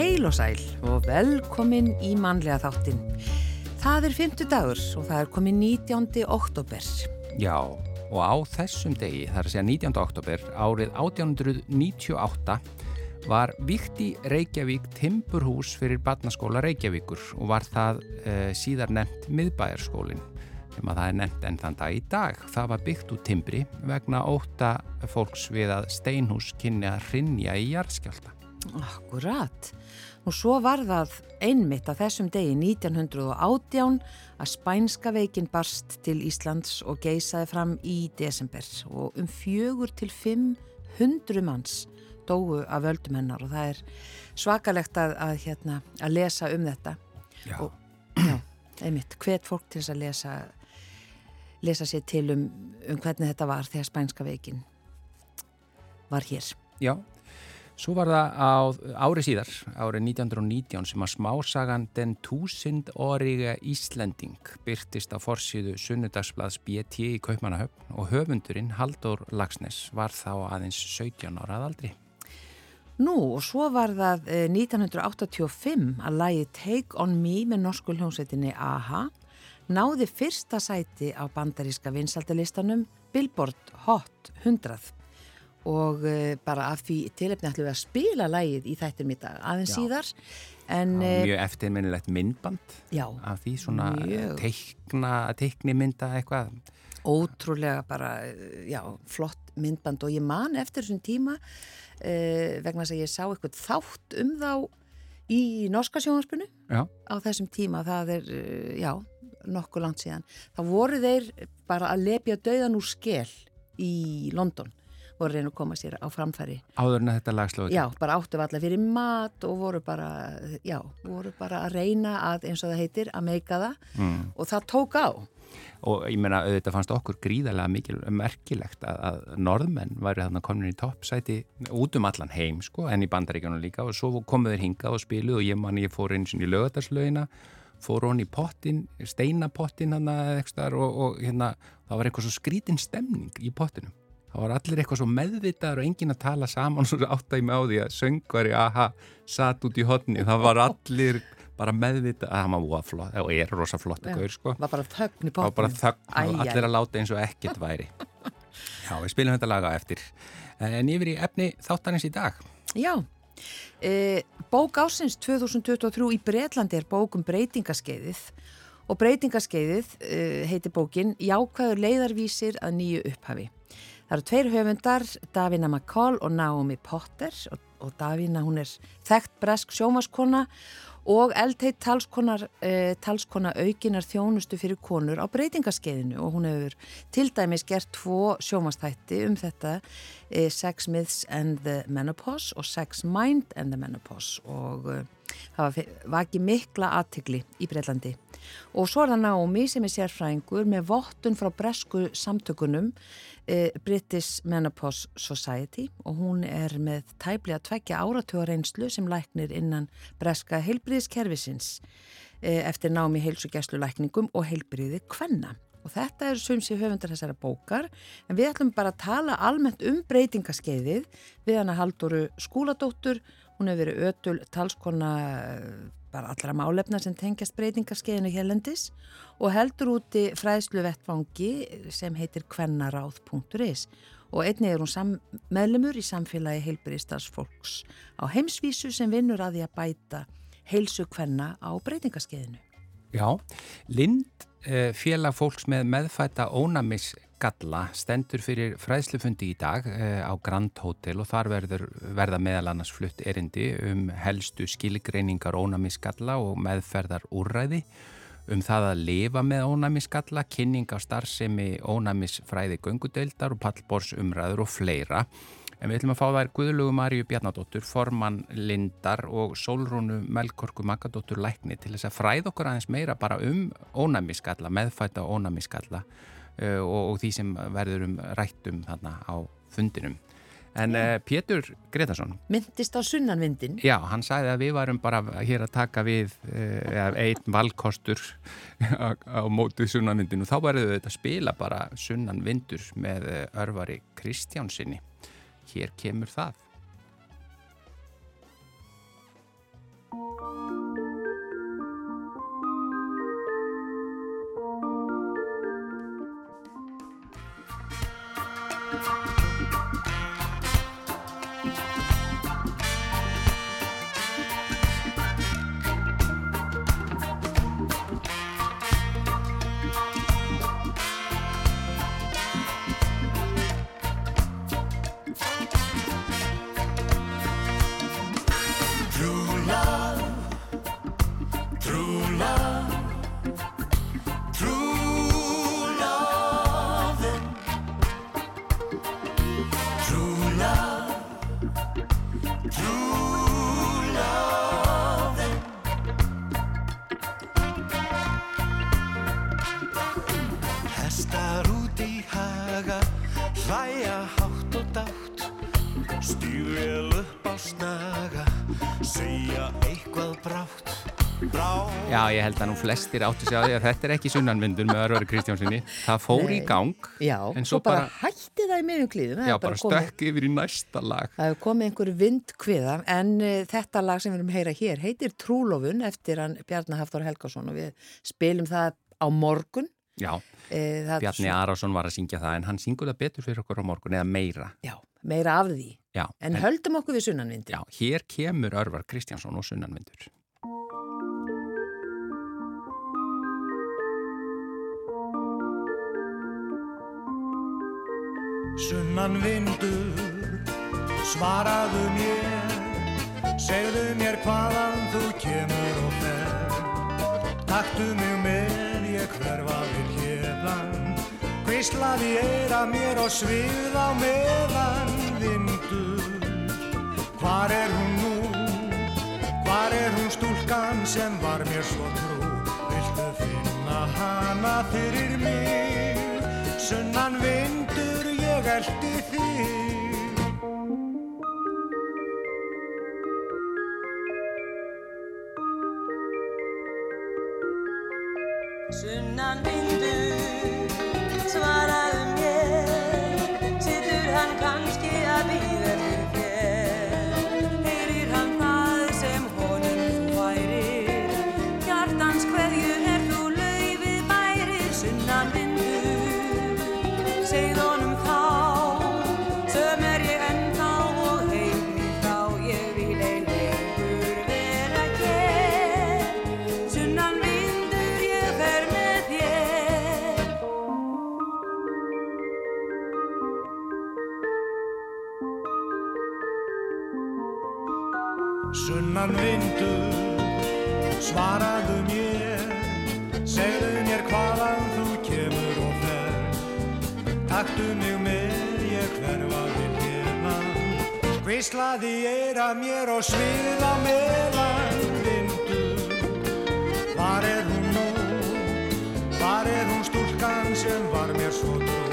Heil og sæl og velkomin í mannlega þáttin. Það er fymtu dagur og það er komin 19. oktober. Já, og á þessum degi, það er að segja 19. oktober, árið 1898 var vikt í Reykjavík Timburhús fyrir barnaskóla Reykjavíkur og var það e, síðar nefnt miðbæjarskólinn sem að það er nefnt enn þann dag í dag. Það var byggt úr timbri vegna óta fólks við að steinhús kynni að rinja í jarðskjálta. Akkurat. Og svo var það einmitt að þessum degi 1918 að spænska veikin barst til Íslands og geisaði fram í desember og um fjögur til fimm hundru manns dóu af völdum hennar og það er svakalegt að, að, hérna, að lesa um þetta. Já. Og, já, einmitt, hvet fólk til þess að lesa, lesa sér til um, um hvernig þetta var þegar spænska veikin var hér. Já, svo var það á ári síðar, árið 1919 sem að smásagan Den túsind orriga Íslending byrtist á forsýðu sunnudagsblads BT í Kaupmannahöfn og höfundurinn Haldur Lagsnes var þá aðeins 17 ára að aldri. Nú og svo var það eh, 1985 að lægi Take On Me með norsku hljómsveitinni AHA náði fyrsta sæti á bandaríska vinsaldalistanum Billboard Hot 100 og uh, bara af því tilefni ætlum við að spila lægið í í dag aðeins síðar en var mjög eftirminnilegt myndband já, af því svona Mjög. teikna, teiknimynda eitthvað. ótrúlega bara já, flott myndband og ég man eftir þessum tíma uh, vegna þess að ég sá eitthvað þátt um þá í norska sjónvarpinu Já. á þessum tíma, það er, já, nokkuð langt síðan. þá voru þeir bara að lepja döðan úr skel í London voru að reyna að koma sér á framfæri Áður en að þetta lag slóði. Já, bara áttu allar fyrir mat og voru bara, já, voru bara að reyna að, eins og það heitir, að meika það Mm. og það tók á. Og ég meina, auðvitað fannst okkur gríðarlega mikil merkilegt að, að norðmenn væri þarna komin í toppsæti út um allan heim, sko, en í bandaríkjunum líka og svo komuð þeir hingað og spiluð og ég man ég fór eins og í lögataslaugina fór hon í pottin, steinapottin hann eða eitthvað og, og hérna það var eitthvað svo skrítin stemning í pottinum það var allir eitthvað svo meðvitaður og enginn að tala saman og svo áttæði mig á því að söngvari aha, satt út í hotni það var allir bara meðvitað að hann var voða flott og er rosa flott gaur sko var bara þögn í Það var bara þögn og allir að láta eins og ekkert væri. Já, við spilum þetta laga eftir. En yfir í efni þáttanins í dag. Já, e, bók ásins 2023 í Bretlandi er bók um breytingaskeiðið og breytingaskeiðið e, heitir bókin Jákvæður leiðarvísir að nýju upphafi. Það eru tveir höfundar, Davina McCall og Naomi Potter. Og, og Davina hún er þekkt bresk sjómaskona og eldheit talskonar, e, talskona aukinar þjónustu fyrir konur á breytingaskeiðinu. Og hún hefur til dæmis gert tvo sjómastætti um þetta e, Sex Myths and the Menopause og Sex Mind and the Menopause. Og e, hafa vakið mikla aðtigli í Breitlandi. Og svo er það Naomi sem er sérfræðingur með vottun frá bresku samtökunum eh, British Menopause Society. Og hún er með tæplega tveggja áratugar reynslu sem læknir innan breska heilbriðiskerfisins eh, eftir Naomi heilsugjæslu lækningum og heilbriði kvenna. Og þetta eru sumsi höfundar þessara bókar en við ætlum bara að tala almennt um breytingaskeiðið við hana Halldóru Skúladóttur Hún hefur verið ötul talskona eh, bara allra málefna sem tengjast breytingarskeiðinu hérlendis og heldur úti fræðslu vettfangi sem heitir kvennaráð.is og einnig er hún meðlemur í samfélagi heilbyrðistarsfólks á heimsvísu sem vinnur að því að bæta heilsu kvenna á breytingarskeiðinu. Já, Lind, eh, félag fólks með meðfætta ónamis galla stendur fyrir fræðslufundi í dag eh, á Grand Hotel og þar verður, verða meðal annars flutt erindi um helstu skilgreiningar ónæmisgalla og meðferðar úrræði um það að lifa með ónæmisgalla, kynning á starfsemi ónæmisfræði göngudeildar og pallbors umræður og fleira. En við ætlum að fá þær Guðlugu Maríu Bjarnadóttur, formann Lindar og Sólrúnu Melkorku Makadóttur Lækni til þess að fræða okkur aðeins meira bara um ónæmisgalla, meðfætta ónæmisgalla uh, og, og því sem verður um rættum þarna á fundinum. En uh, Pétur Gretarsson, Myndist á sunnanvindin. já, hann sagði að við varum bara hér að taka við uh, einn valkostur á, á mótið sunnanvindinu. Þá verður við þetta að spila bara sunnanvindur með örvari Kristjánsinni. Hér kemur það. Já, ég held að nú flestir áttu sig á því að þetta er ekki sunnanmyndun með Örvar Kristjánssoni. Það fór Nei. í gang. Já, en svo bara, bara hætti það í miðjum klíðum. Já, bara, bara stökk yfir í næsta lag. Það hefur komið einhver vindkviða en uh, þetta lag sem við erum að heyra hér heitir Trúlofun eftir hann Bjarnar Hafþór Helgason og við spilum það á morgun. Já, e, Bjarni Arásson var að syngja það en hann syngur það betur fyrir okkur á morgun eða meira. Já, meira af því. Já, en, en höldum okkur við sunnanvindur. Já, hér kemur Örvar Kristjánsson og sunnanvindur. Sunnan vindur, svaraðu mér, segðu mér hvaðan þú kemur og fer. Taktu mig hvislaði eira mér og svið á meðan vindur. Hvar er hún nú, hvar er hún stúlkan sem var mér svo trú, viltu finna hana fyrir mig, sunnan vindur ég eldi þig sunnan vindur svaraðu mér segðu mér hvaðan þú kemur og fer. Taktu mig með ég hverfa vil hérna hvislaði ég að mér og sviða meðan vindur. Var er hún nú? Var er hún stúlkan sem var mér svo trú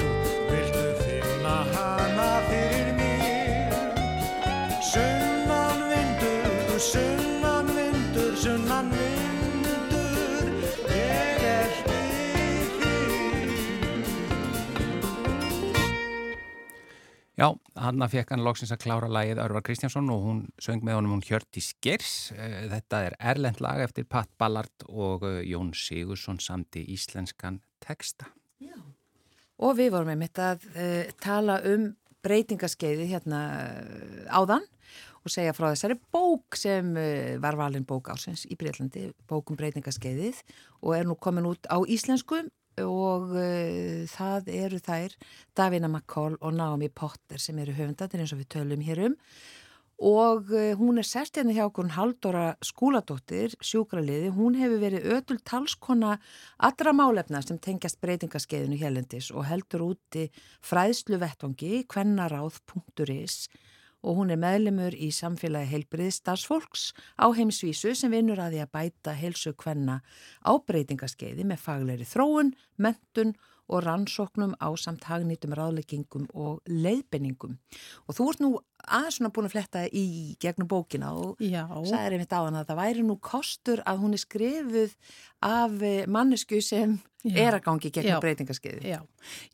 hann að fekk hann loksins að klára lagið Örvar Kristjánsson og hún söng með honum hún Hjörti Skers. Eh, þetta er erlend lag eftir Pat Ballard og eh, Jón Sigursson samt í íslenskan texta. Já. Og við vorum með mitt að uh, tala um breytingaskeiði hérna áðan og segja frá þessari bók sem var valin bók ásins í Breitlandi, bókum breytingaskeiðið og er nú komin út á íslensku og uh, það eru þær Davina McCall og Naomi Potter sem eru höfundatir eins og við tölum hér um. Og uh, hún er hérna hjá okkur Haldóra Skúladóttir, sjúkraliði, hún hefur verið ödul talskona allra málefna sem tengjast breytingaskeiðinu helendis og heldur úti fræðslu vettvangi kvennaráð.is og hún er meðlemur í samfélagi heilbriði starfsfólks á heimsvísu sem vinnur að því að bæta heilsu kvenna á breytingaskeiði með fagleiri þróun, mentun og rannsóknum á samt hagnýtum ráðleggingum og leiðbenningum. Og þú ert nú aðeins svona búin að fletta í gegnum bókina og sagði einmitt á hann að það væri nú kostur að hún er skrifuð af eh, mannesku sem Já. er að gangi gegnum breytingaskeiði. Já,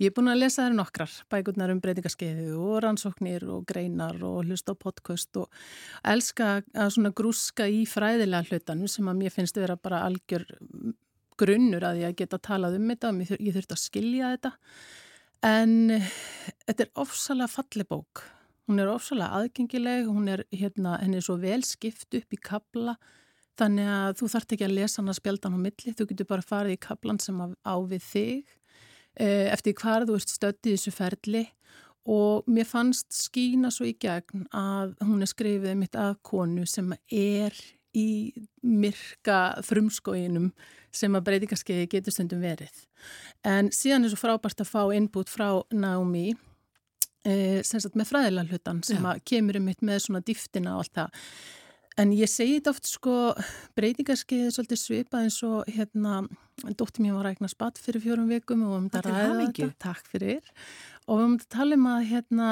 ég er búin að lesa þær nokkrar bækurnar um breytingaskeiði og rannsóknir og greinar og hlusta á podcast og elska að svona grúska í fræðilega hlutanum sem að mér finnst vera bara algjör grunnur að ég geta talað um þetta og ég þurfti að skilja þetta. En þetta er ofsalega falli bók. Hún er ofsalega aðgengileg hún er hérna, henni er svo vel skipt upp í kabla þannig að þú þart ekki að lesa hann að spjelda hann á milli þú getur bara farið í kablan sem á við þig eh, eftir hvar þú ert stöttið þessu ferli. Og mér fannst skína svo í gegn að hún er skrifið mitt að konu sem er í myrka frumskóinum sem að breytingarskeiði getur stundum verið. En síðan er svo frábært að fá inbútt frá Naomi e, sem sagt með fræðilega hlutan sem kemur um mitt með svona dýftina og allt það. En ég segi þetta oft sko breytingarskeiði svolítið svipað eins og hérna, dóttir mín var að eigna spatt fyrir fjórum vikum og við höfum þetta að ræða þetta. Takk fyrir. Og við höfum þetta að tala um að hérna,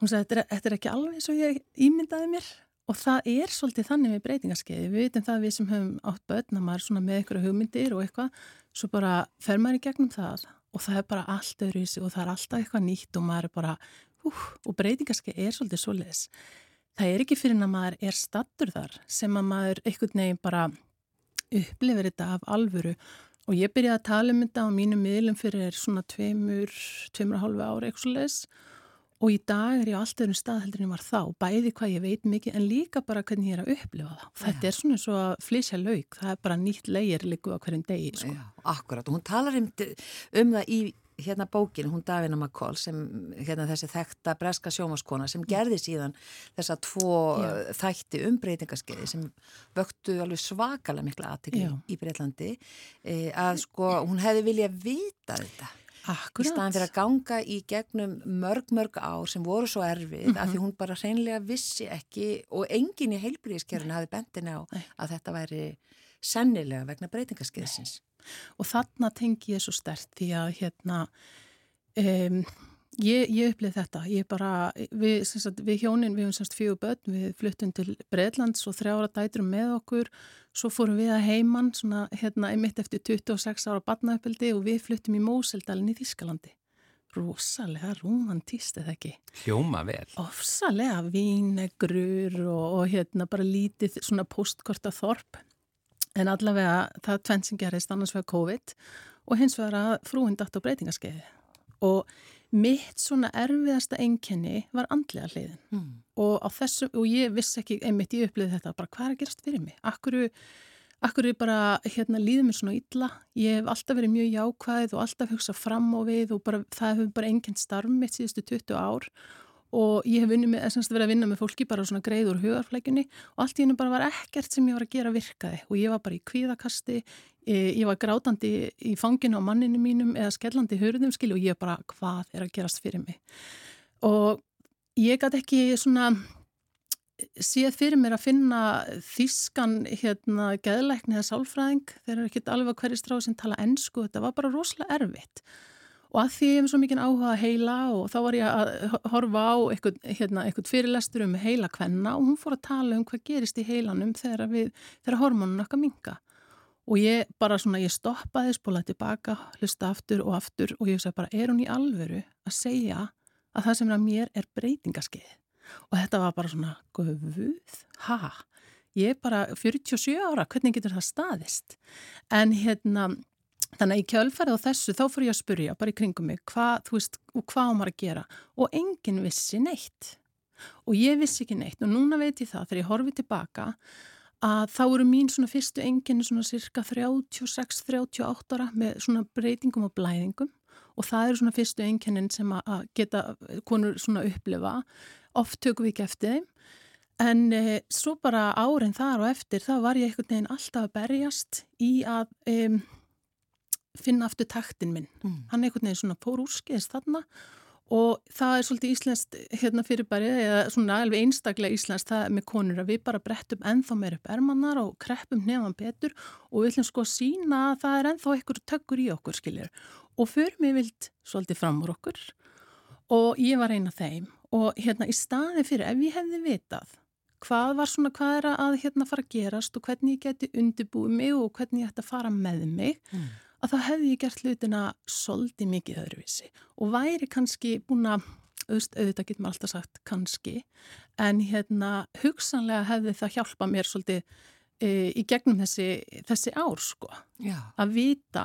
hún sagði, þetta er, þetta er ekki alveg eins og ég ímyndaði mér. Og það er svolítið þannig með breytingarskeiði. Við veitum það við sem höfum átt börn að maður svona með einhverju hugmyndir og eitthvað, svo bara fer maður í gegnum það og það er bara allt öðru í sig og það er alltaf eitthvað nýtt og maður er bara, úh, og breytingarskeiði er svolítið svoleiðis. Það er ekki fyrir að maður er stattur þar sem að maður einhvern veginn bara upplifir þetta af alvöru og ég byrjaði að tala um þetta á mínum miðlum fyrir svona tveimur, tveimur og í dag er ég á allt öðrum stað heldur en ég var þá, bæði hvað ég veit mikið en líka bara hvernig ég er að upplifa það. Þetta er svona svo að flysja lauk, það er bara nýtt leigir líku á hverjum degi. Sko. Já, akkurat og hún talar um, um það í hérna bókin, hún Davina McCall sem hérna þessi þekkta breska sjómaskona sem gerði síðan þessa tvo Já. þætti um breytingarskeiði sem vöktu alveg svakalega mikla aðtekli Já. í Breitlandi e, að sko hún hefði viljað vita þetta í Akkurat. staðan fyrir að ganga í gegnum mörg mörg ár sem voru svo erfið af því Mhm. hún bara hreinlega vissi ekki og enginn í heilbríðiskerfinu hafi bentin á Nei. að þetta væri sennilega vegna breytingarskeiðsins Og þarna tengi ég svo stert því að hérna, um, ég, ég upplið þetta, ég bara, við, sagt, við hjónin, við höfum semst fjögur börn, við fluttum til Breitlands og þrjára dætrum með okkur, svo fórum við að heiman, svona, hérna, einmitt eftir 26 ára barnaöpildi og við fluttum í Móseldalinn í Þískalandi. Rosalega romantíst eða ekki. Hljóma vel. Ofsalega vínegrur og, og hérna bara lítið svona postkorta þorp en allavega það tvenn sem gerist annars vegar COVID og hins vegar að frúin datt á breytingaskeiði og mitt svona erfiðasta einkenni var andlega hliðin. Mm. og þessu, og ég vissi ekki einmitt ég upplifði þetta, bara hvað er að gerast fyrir mig? Akkur, akkur er bara hérna líður mér svona illa, ég hef alltaf verið mjög jákvæð og alltaf hugsað fram á við og bara, það hefur bara enginn starf mitt síðustu 20 ár og ég hef með, semst, verið að vinna með fólki bara svona greið úr hugarflækjunni og allt í hennu bara var ekkert sem ég var að gera virkaði. Og ég var bara í kvíðakasti ég var grátandi í fanginu á manninu mínum eða skellandi hurðum skil og ég bara hvað er að gerast fyrir mig? Og ég gæti ekki svona séð fyrir mér að finna þískan hérna geðleikni eða sálfræðing. Þeir eru ekkit alveg hverju stráð sem tala ennsku, þetta var bara rosalega erfitt og að því ég hef svo mikið áhuga að heila og þá var ég að horfa á eitthvað, hérna, eitthvað fyrirlestur um heila kvenna og hún fór að tala um hvað gerist í heilanum þegar, þegar hormonun okkar minga og ég bara svona, ég stoppaði spólaði tilbaka, hlusta aftur og aftur og ég sagði bara, er hún í alvöru að segja að það sem er að mér er breytingaskeið og þetta var bara svona, guð, ha? Ég er bara 47 ára, hvernig getur það staðist? En hérna þannig að í kjölfærið á þessu þá fór ég að spurja bara í kringum mig, hvað, þú veist og hvað á maður að gera? Og enginn vissi neitt. Og ég vissi ekki neitt. Og núna veit ég það þegar ég horfi tilbaka að þá eru mín svona fyrstu enginni svona cirka 36-38 ára með svona breytingum og blæðingum. Og það eru svona fyrstu enginnin sem að geta konur svona upplifa. Oft tökum við ekki eftir þeim. En e, svo bara árin þar og eftir þá var ég einhvern veginn alltaf að berjast í að e, finna aftur taktin minn Mm. hann einhvern veginn svona fór úrskeiðist þarna og það er svolítið íslenskt hérna fyrirbæri eða svona alveg einstaklega íslenskt það er með konur að við bara brettum ennþá meir upp ermannar og kreppum nefnum betur og við ætlum sko að sína að það er ennþá einhver tökkur í okkur skiljur og fyrir mig vild svolítið fram úr okkur og ég var eina þeim og hérna í staði fyrir ef ég hefði vitað hvað var svona hvað er að hérna fara að gerast og hvernig ég geti undirbúið mig og hvernig ég ætti að fara með mig Mm. Að þá hefði ég gert hlutina svolítið mikið öðruvísi og væri kannski búin að, auðvitað getur maður alltaf sagt kannski, en hérna hugsanlega hefði það hjálpa mér svolítið e, í gegnum þessi, þessi ár sko, Já, að vita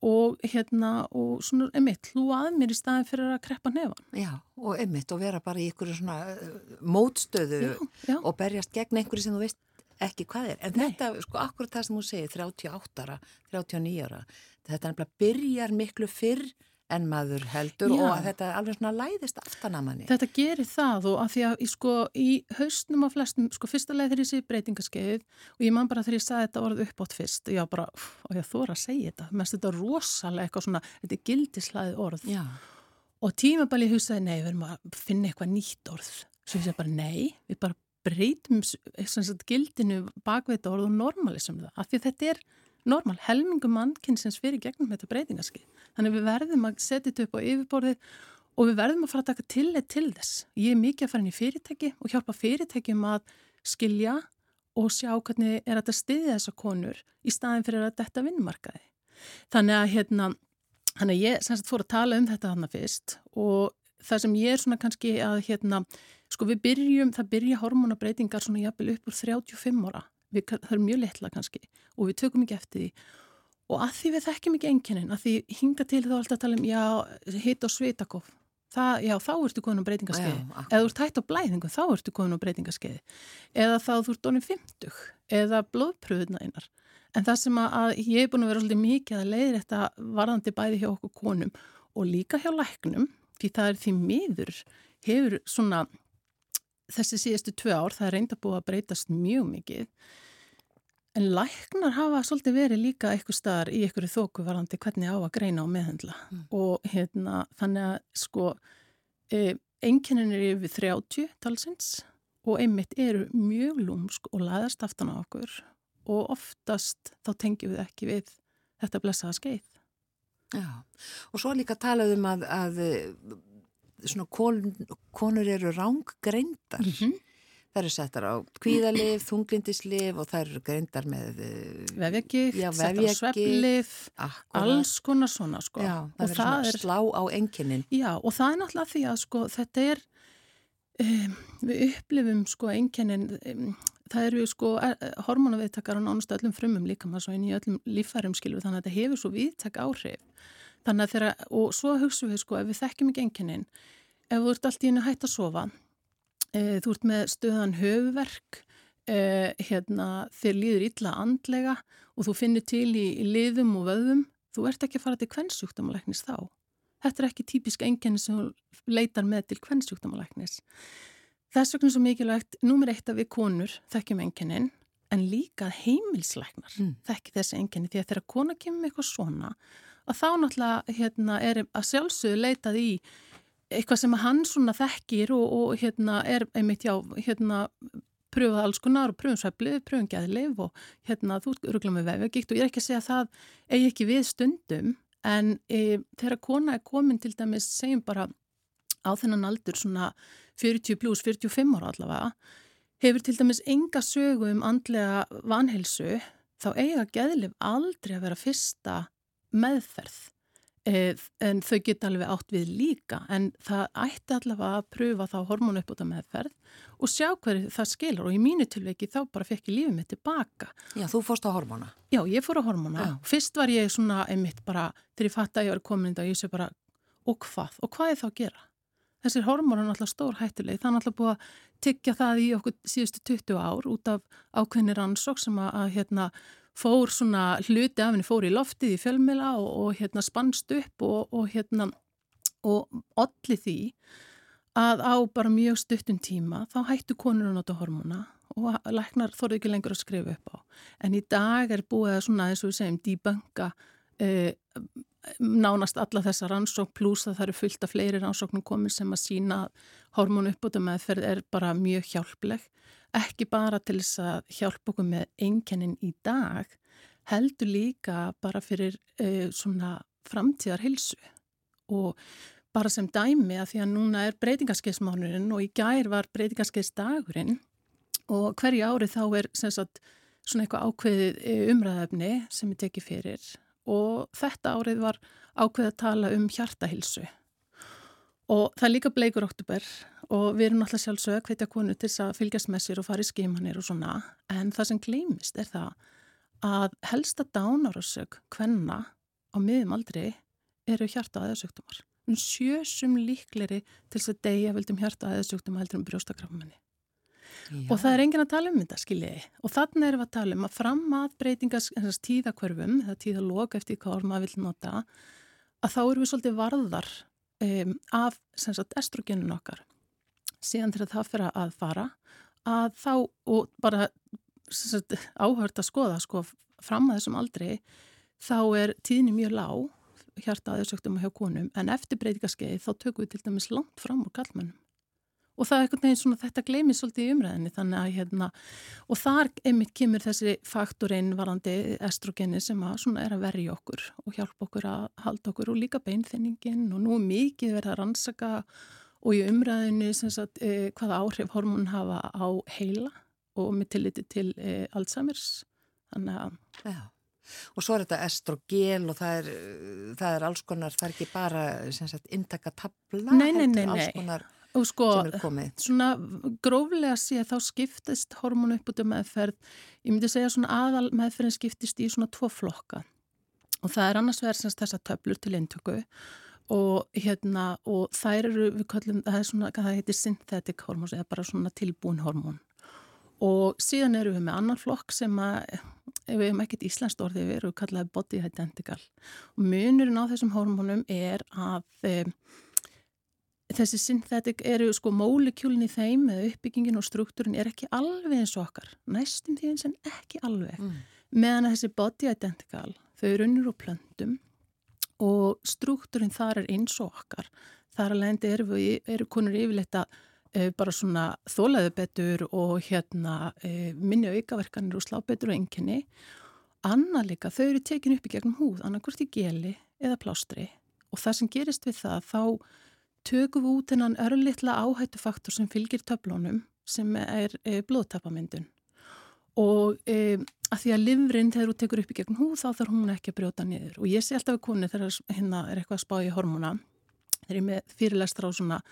og hérna og svona, emitt, hlúa að mér í staðin fyrir að kreppa nefan. já, og einmitt og vera bara í ykkur svona uh, mótstöðu Já, já. og berjast gegn einhverju sem þú veist ekki hvað er. En Nei. þetta, sko, akkurat það sem þú segir, 38 ára, 39 ára, þetta nefnilega byrjar miklu fyrr en maður heldur Já. og að þetta alveg svona læðist aftan að manni. Þetta gerir það og að því að í, sko, í haustnum á flestum, sko fyrsta leið þegar ég sé breytingaskeið og ég man bara þegar ég sagði þetta orð upp átt fyrst, ég var bara, og ég þóra að segja þetta, mest þetta er rosalega eitthvað svona, þetta er gildislæði orð Já, og tímabali hugsaði, nei, við erum að finna eitthvað nýtt orð. Svo ég segi bara, nei, við bara breytum gildinu bakveita orð og normalisum það, af því þetta er normal, helmingum mannkynsins fyrir gegnum þetta breytingarskið. Þannig við verðum að setja þetta upp á yfirborðið og við verðum að fara að taka tillit til þess. Ég er mikið að fara inn í fyrirtæki og hjálpa fyrirtækjum að skilja og sjá hvernig er þetta stiðið þessar konur í staðin fyrir að þetta vinnmarkaði. Þannig að hérna Þannig að ég semst fór að tala um þetta þarna fyrst og það sem ég er svona kannski að hérna, sko við byrjum, það byrja hormonabreitingar svona jafnvel upp úr 35 ára, við, það er mjög letla kannski og við tökum ekki eftir því. Og að því við þekkjum ekki enginnin, að því hinga til þá alltaf að tala um, já, hitt og svitakof, það, já, þá ertu komin á breytingaskeiði, eða þú ert hægt á blæðingu, þá ertu komin á breytingaskeiði, eða þá þú ert donið 50, eða blóðpröðuna einar. En það sem að ég er búin að vera svolítið mikið að leiðir þetta varðandi bæði hjá okkur konum og líka hjá læknum, því það er því miður, hefur svona þessi síðustu tvö ár, það er reynda búið að breytast mjög mikið, en læknar hafa svolítið verið líka eitthvað staðar í einhverju þóku varðandi hvernig á að greina og meðhendla mm. og hérna þannig að sko e, einkennin er yfir 30 talsins og einmitt eru mjög lúmsk og laðast aftan á okkur og oftast þá tengjum við ekki við þetta blessaða skeið. Já, og svo líka talaðum að, að svona kon, konur eru rángreindar. Mm -hmm. Það eru settar á kvíðalif, þunglindislif og það eru greindar með vefjagift, settar á svepplif, alls konar svona sko. Já, það verður svona er, slá á enginnin. Já, og það er náttúrulega því að sko þetta er, um, við upplifum sko enginnin, um, það eru sko hormonaviðtakar á nánustu öllum frumum líka maður svo inn í öllum lífærum skilfu þannig að þetta hefur svo viðtak áhrif þannig að þeirra, og svo hugsaum við sko ef við þekkjum ekki enginnin ef þú ert allt í hennu hægt að sofa e, þú ert með stöðan höfverk e, hérna, þér líður illa andlega og þú finnir til í, í liðum og vöðum þú ert ekki að fara til kvennsjúkdamalæknis þá. Þetta er ekki típisk enginni sem leitar með til kvennsjúkdamalæknis Þess vegna svo mikilvægt, númer eitt að við konur þekkjum enginnin en líka heimilslæknar mm. þekki þessi enginni því að þegar kona kemur með eitthvað svona að þá náttúrulega hérna, er að sjálfsögðu leitað í eitthvað sem hann svona þekkir og, og hérna er einmitt já hérna pröfuð alls konar og pröfum sveplið, pröfum gæðileif og hérna þú ruggla með vefjagikt og ég er ekki að segja að það eigi ekki við stundum en e, þegar kona er komin til dæmis segjum bara á þennan aldur svona 40 pluss 45 ára allavega, hefur til dæmis enga sögu um andlega vanhelsu, þá eiga geðlif aldrei að vera fyrsta meðferð. E, en þau geta alveg átt við líka, en það ætti allavega að pröfa þá hormónu uppbúta meðferð og sjá hverju það skilur og í mínu tilveiki þá bara fekk ég lífið mitt tilbaka. Já, þú fórst á hormóna? Já, ég fór á hormóna. Já. Fyrst var ég svona einmitt bara, þegar ég fatt að ég var komin og ég sé bara, og hvað? Og hvað er þá að gera? Þessir hormónar er náttúrulega stór hættuleg. Það er náttúrulega búið að tyggja það í okkur síðustu 20 ár út af ákveðni rannsók sem að hérna, fór svona hluti af henni fór í loftið í fjölmila og, og hérna spannst upp og, og hérna og allir því að á bara mjög stuttum tíma þá hættu konur að nota hormóna og læknar þorði ekki lengur að skrifa upp á. En í dag er búið að svona eins og við segjum dýbanga eh, nánast alla þessa rannsókn pluss að það eru fullt af fleiri rannsóknum komið sem að sína hormónu uppbúta meðferð er bara mjög hjálpleg ekki bara til þess að hjálpa okkur með einkennin í dag heldur líka bara fyrir uh, svona framtíðar hilsu og bara sem dæmi að því að núna er breytingarskeiðsmánurinn og í gær var breytingarskeiðsdagurinn og hverju ári þá er sagt, svona eitthvað ákveðið eh, umræðafni sem er tekið fyrir og þetta árið var ákveð að tala um hjartahilsu. Og það er líka bleikur oktober og við erum alltaf sjálfsög að hvetja konu til að fylgjast með sér og fara í skimanir og svona. En það sem gleymist er það að helsta dánarasög hvenna á miðum aldrei eru hjarta aðeins sjösum líkleri til þess að deyja vildum hjarta aðeins heldur um brjóstakrafmanni og það er engin að tala um þetta skiljiði og þannig erum við að tala um að fram að breytingas tíðakverfum eða tíðalók eftir hvað maður vil nota að þá erum við svolítið varðar um, af sagt, estrogenun okkar síðan að það fyrir að fara að þá og bara áhört að skoða sko, fram að þessum aldrei þá er tíðni mjög lág hjarta aðeinsöktum hjá konum en eftir breytingaskeið þá tökum við til dæmis langt fram úr kallmennum og það er einhvern veginn svona þetta gleymið svolítið í umræðinni þannig að hérna og þar einmitt kemur þessi faktorinn varandi estrogeni sem að svona er að verja okkur og hjálpa okkur að halda okkur og líka beinþenningin og nú mikið verið að rannsaka og í umræðinni sagt, eh, hvaða áhrif hormón hafa á heila og með tilliti til eh, Alzheimer's. Að Já. Og svo er þetta estrogel og það er, það er alls konar, það er ekki bara tabla, nei, nei, nei, alls konar og sko. Svona gróflega sé þá skiptist hormónu upp út af meðferð, ég myndi segja svona aðal meðferðin skiptist í svona tvo flokka. Og það er annars verðsins þessa töflur til eintöku og hérna og þær eru við kallum, það er svona, það heitir synthetic hormón eða bara svona tilbúin hormón. Og síðan eru við með annan flokk sem að, ef við hefum ekkert íslenskt orðið, við erum kallaði body identical. Og munurinn á þessum hormónum er að e, þessi synthetic eru sko mólekjúlin í þeim eða uppbyggingin og struktúrin er ekki alveg eins og okkar, næstum því eins en ekki alveg, mm. meðan þessi body identical, þau eru unnur og plöndum og struktúrin þar er eins og okkar, þar alveg endur eru, eru konur yfirleitt að e, bara svona þólaðu betur og hérna e, minni aukaverkanir og slá betur og enginni. Anna líka, þau eru tekin upp í gegnum húð, annarkvort í geli eða plástri. Og það sem gerist við það, þá tökum við út hennan örlittla áhættufaktor sem fylgir töflónum sem er e, blóðtapamyndun og að því að livrin þegar þú tekur upp í gegn húð þá þarf hún ekki að brjóta niður. Og ég sé alltaf við konu þegar hérna er eitthvað að spá í hormona þegar ég með fyrirlestra á svona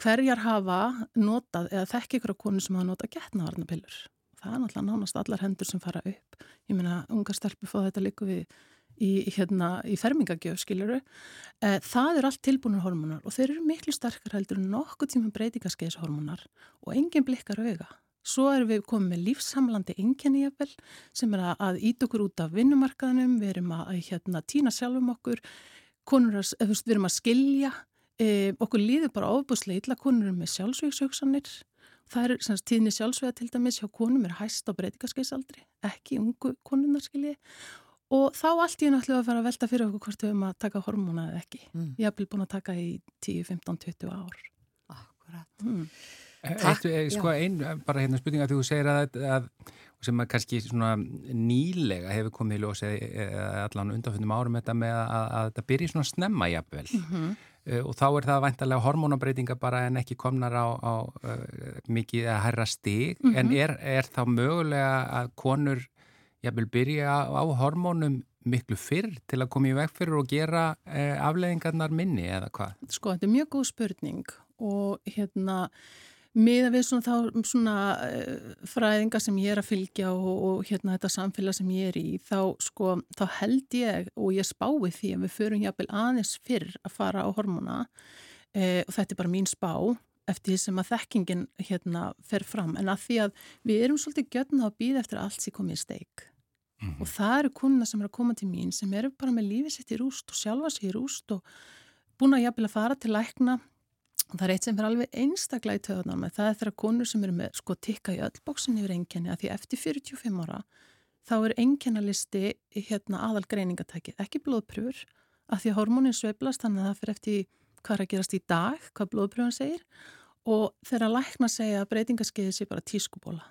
hverjar hafa notað eða þekk ykkur á konu sem hafa notað getnavarnapillur það er náttúrulega nánast allar hendur sem fara upp. Ég meina unga stelpur fá þetta líku við í, hérna, í fermingagjöf skiluru það er allt tilbúinur hormonar og þeir eru miklu sterkar heldur en nokkuð tíma breytingaskeiðshormonar og engin blikkar auga Svo erum við komið með lífsamlandi enginni jafnvel sem er að ít okkur út af vinnumarkaðnum, við erum að hérna, týna sjálfum okkur, konur að, við erum að skilja, e, okkur líður bara ofbúslega illa, konur erum með sjálfsvíkshugsanir, það er sem tíðni sjálfsvíða til dæmis hjá konum er hæst á breytingaskeiðsaldri, ekki ungu konunar skilji og þá allt ég náttúrulega að fara að velta fyrir okkur hvort við höfum að taka hormóna eða ekki. Mm. Ég hef búin að taka í 10, 15, 20 ár. Akkurat. Mm. Takk, Eitt, sko einn, bara hérna spurninga því þú segir að, að sem að kannski svona nýlega hefur komið í ljósi allan undanfjöndum árum þetta með að, að þetta byrji svona snemma jafnvel mm -hmm. uh, og þá er það væntalega hormonabreitinga bara en ekki komnar á, á uh, mikið að herra stig mm -hmm. en er, er þá mögulega að konur jafnvel byrja á hormonum miklu fyrr til að koma í veg fyrir og gera uh, afleðingarnar minni eða hvað? Sko þetta er mjög góð spurning og hérna miða við svona, þá, svona uh, fræðinga sem ég er að fylgja og, og hérna þetta samfélag sem ég er í þá, sko, þá held ég og ég spái því að við förum jápil aðeins fyrr að fara á hormona uh, og þetta er bara mín spá eftir því sem að þekkingin hérna fer fram en að því að við erum svolítið götna að býða eftir allt sem komið í steik mm -hmm. og það eru kunna sem eru að koma til mín sem eru bara með lífið sitt í rúst og sjálfa sér í rúst og búin að jápil að fara til lækna Það er eitt sem er alveg einstaklega í töðunar með það er þeirra konur sem eru með sko tikka í öll bóksin yfir enginni að því eftir 45 ára þá er enginnalisti hérna aðal greiningatækið, ekki blóðpröfur að því að hormónin sveiblast þannig að það fyrir eftir hvað er að gerast í dag, hvað blóðpröfun segir og þeirra lækna segja að breytingaskeiði sé bara tískubóla.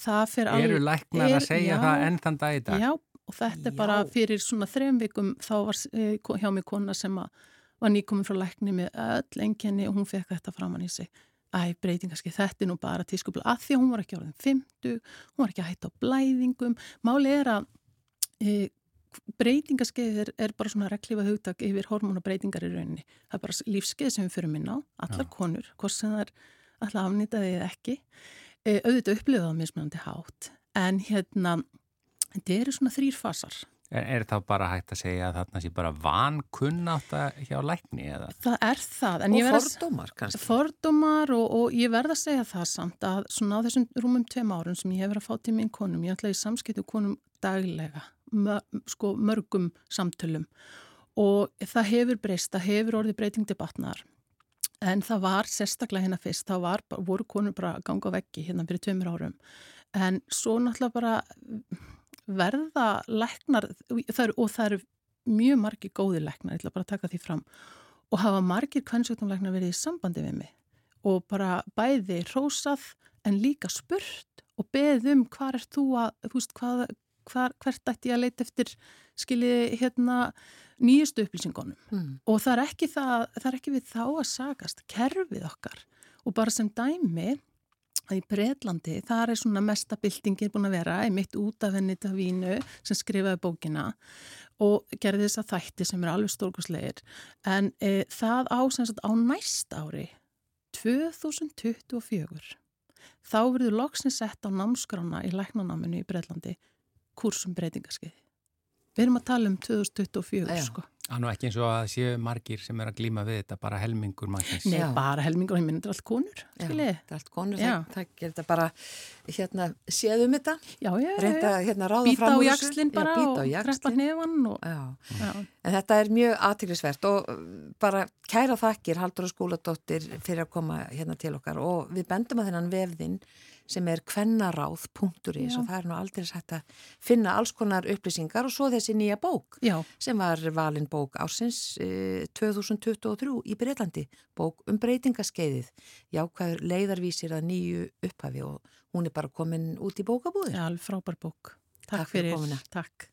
Eru læknar er, að segja já, það enn þann dag í dag? Já, og þetta já. er bara fyrir svona þrejum vikum þá var eh, hjá mig kona sem að var nýkominn frá lækni með öll enginni og hún fekk þetta framann í sig. Æ, breytingarski, þetta er nú bara tískubla að því að hún var ekki orðin 50 hún var ekki að hætta á blæðingum. Máli er að e, breytingarskeið er, er bara svona reglífa hugtak yfir hormonabreitingar í rauninni. Það er bara lífskeið sem við fyrir minna á allar Já. konur, hvort sem það er allar afnýtaði eða ekki. E, auðvitað upplifað á mismunandi hátt en hérna þetta eru svona þrýr fasar Er, er þá bara hægt að segja að þarna sé bara vankunnátt hjá lækni eða? Það er það. Og fordómar kannski? Fordómar og, og ég verða að segja það samt að svona á þessum rúmum tveim árun sem ég hefur að fá til minn konum, ég ætla í samskiptu konum daglega, mör, sko mörgum samtölum og það hefur breyst, það hefur orðið breyting til batnar en það var sérstaklega hérna fyrst, þá var, voru konur bara ganga veggi hérna fyrir tveimur árum en svo náttúrulega bara verða læknar það eru, og það eru mjög margir góði læknar, ég ætla bara að taka því fram og hafa margir kvennsjóknumlæknar verið í sambandi við mig og bara bæði rósað en líka spurt og beðum hvað er þú að, þú veist, hvað, hvar, hvert ætti ég að leita eftir skiljiði hérna nýjustu upplýsingunum mm. og það er, það, það er ekki við þá að sagast kerfið okkar og bara sem dæmi að í Breitlandi þar er svona mesta byltingin búin að vera einmitt út af henni til vínu sem skrifaði bókina og gerði þess að þætti sem er alveg stórkuslegir en e, það á, sagt, á næst ári 2024 þá verður loksni sett á námskrána í læknanáminu í Breitlandi kursum breytingaskeiði við erum að tala um 2024 Æja. sko Það er ekki eins og að séu margir sem er að glíma við þetta, bara helmingur mannkins. Nei, Já. bara helmingur, það minnir allt konur, skiljið. Þetta er allt konur, það, það gerir þetta bara, hérna, séðum þetta. Já, já. Reynda, hérna, ráða fram úr þessu. Býta á jakslinn bara já, og kreppa nefan. Og... Já. já, en þetta er mjög aðtrygglisvert og bara kæra þakkir, Haldur og skóladóttir, fyrir að koma hérna til okkar og við bendum að þennan vefðinn sem er kvennaráð.is og það er nú aldrei sætt að finna alls konar upplýsingar og svo þessi nýja bók Já. sem var valin bók ásins eh, 2023 í Breitlandi, bók um breytingaskeiðið, jákvæður leiðarvísir að nýju upphafi og hún er bara komin út í bókabúðir. Já, alveg frábær bók. Takk, Takk fyrir, fyrir Takk.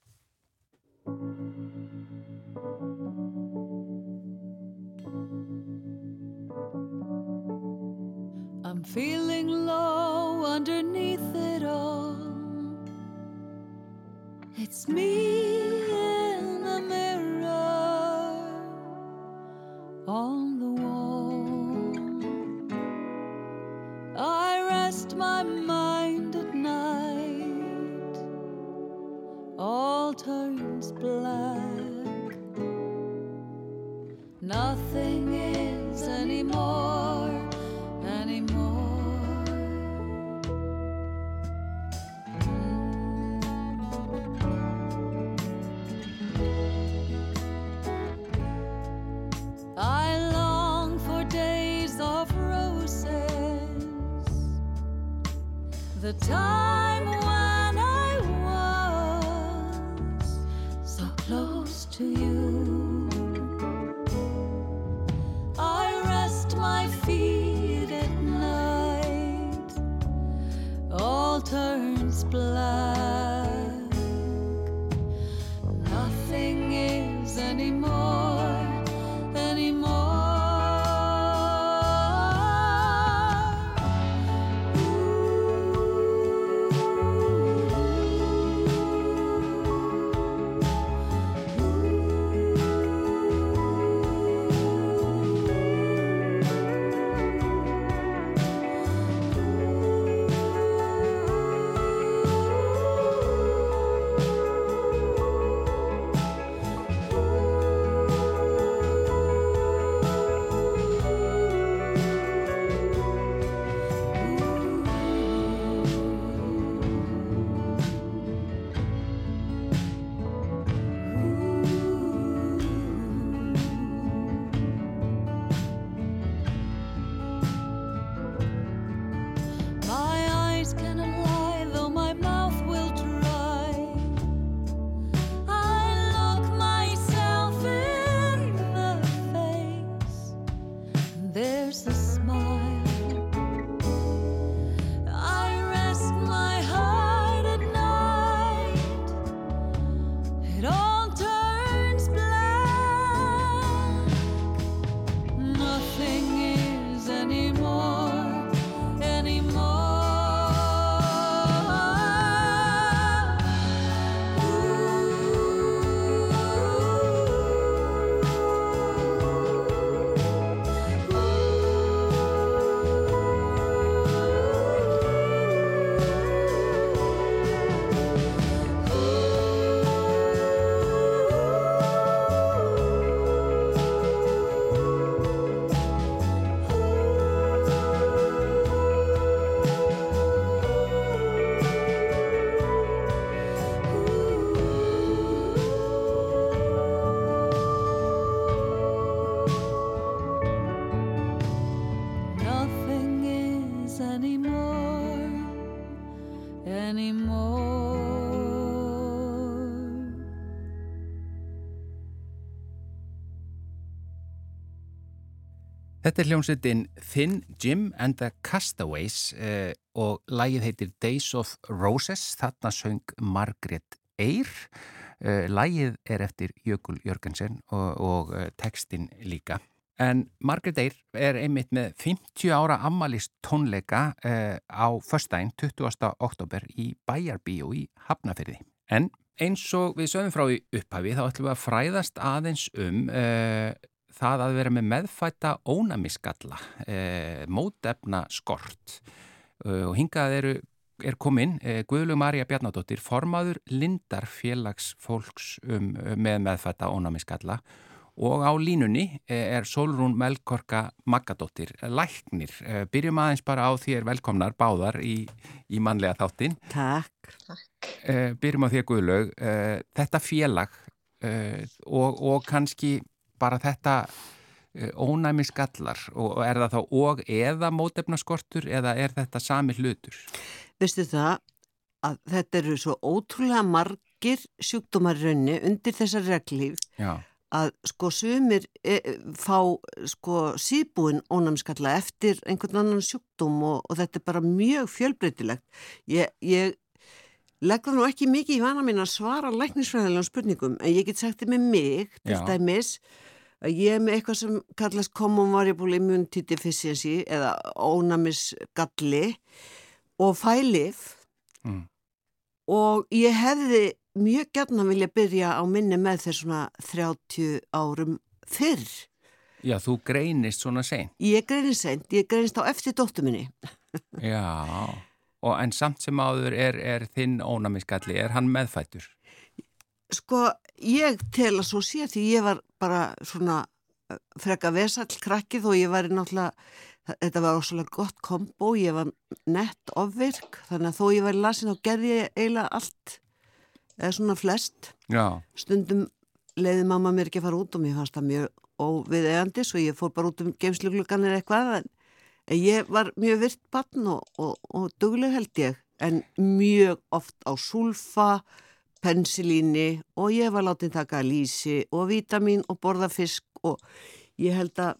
I'm feeling low underneath it all. It's me in the mirror on the wall. I rest my mind at night, all turns black. Nothing is anymore. The time Þetta er hljómsveitin Thin Jim and the Castaways eh, og lægið heitir Days of Roses, þarna söng Margaret Eyre. Eh, lægið er eftir Jökul Jörgensen og, og eh, textin líka. En Margaret Eyre er einmitt með 50 ára ammalist tónleika eh, á förstæn 20. oktober í Bæjarbíu í Hafnafyrði. En eins og við sögum frá í upphafi þá ætlum við að fræðast aðeins um eh, það að vera með meðfætta ónamiskalla, eh, mótefna skort eh, og hingað eru, er komin eh, Guðlug Marja Bjarnadóttir, formaður Lindar félags fólks um, með meðfætta ónamiskalla og á línunni eh, er Solrún Melkorka Maggadóttir, læknir. Eh, byrjum aðeins bara á þér velkomnar báðar í, í mannlega þáttin. Takk. Eh, byrjum á þér Guðlaug. Eh, þetta félag eh, og, og kannski bara þetta eh, ónæmi skallar og er það þá og eða mótefnaskortur eða er þetta sami hlutur? Veistu það að þetta eru svo ótrúlega margir sjúkdómar í raunni undir þessar reglíf Já, að sko sumir e, fá sko síðbúin ónæmskalla eftir einhvern annan sjúkdóm og, og þetta er bara mjög fjölbreytilegt. Ég, ég legg það nú ekki mikið í vana mín að svara læknisfræðilegum spurningum en ég get sagt þið með mig til Já. dæmis að ég er með eitthvað sem kallast common variable immunity deficiency eða ónæmisgalli og fælif Mm. og ég hefði mjög gætna vilja byrja á minni með þess svona 30 árum fyrr. Já þú greinist svona sein. Ég greinist seint, ég greinist á eftir dóttu minni. Já, og en samt sem áður er, er þinn ónæmi skalli, er hann meðfættur? Sko, ég tel að svo sé því ég var bara svona eh, freka vesall krakkið og ég var í náttúrulega, þetta var ósvæmlega gott kombo, ég var nett ofvirk, þannig að þó ég var í lasin þá gerði ég eiginlega allt, eða svona flest. Já, Stundum leiði mamma mér ekki að fara út og mér fannst það mjög óviðegandi svo ég fór bara út um geimsluglugan eða eitthvað en ég var mjög virt barn og, og, og dugleg held ég en mjög oft á sulfa, pensilíni og ég var látið taka lísi og vítamin og borða fisk og ég held að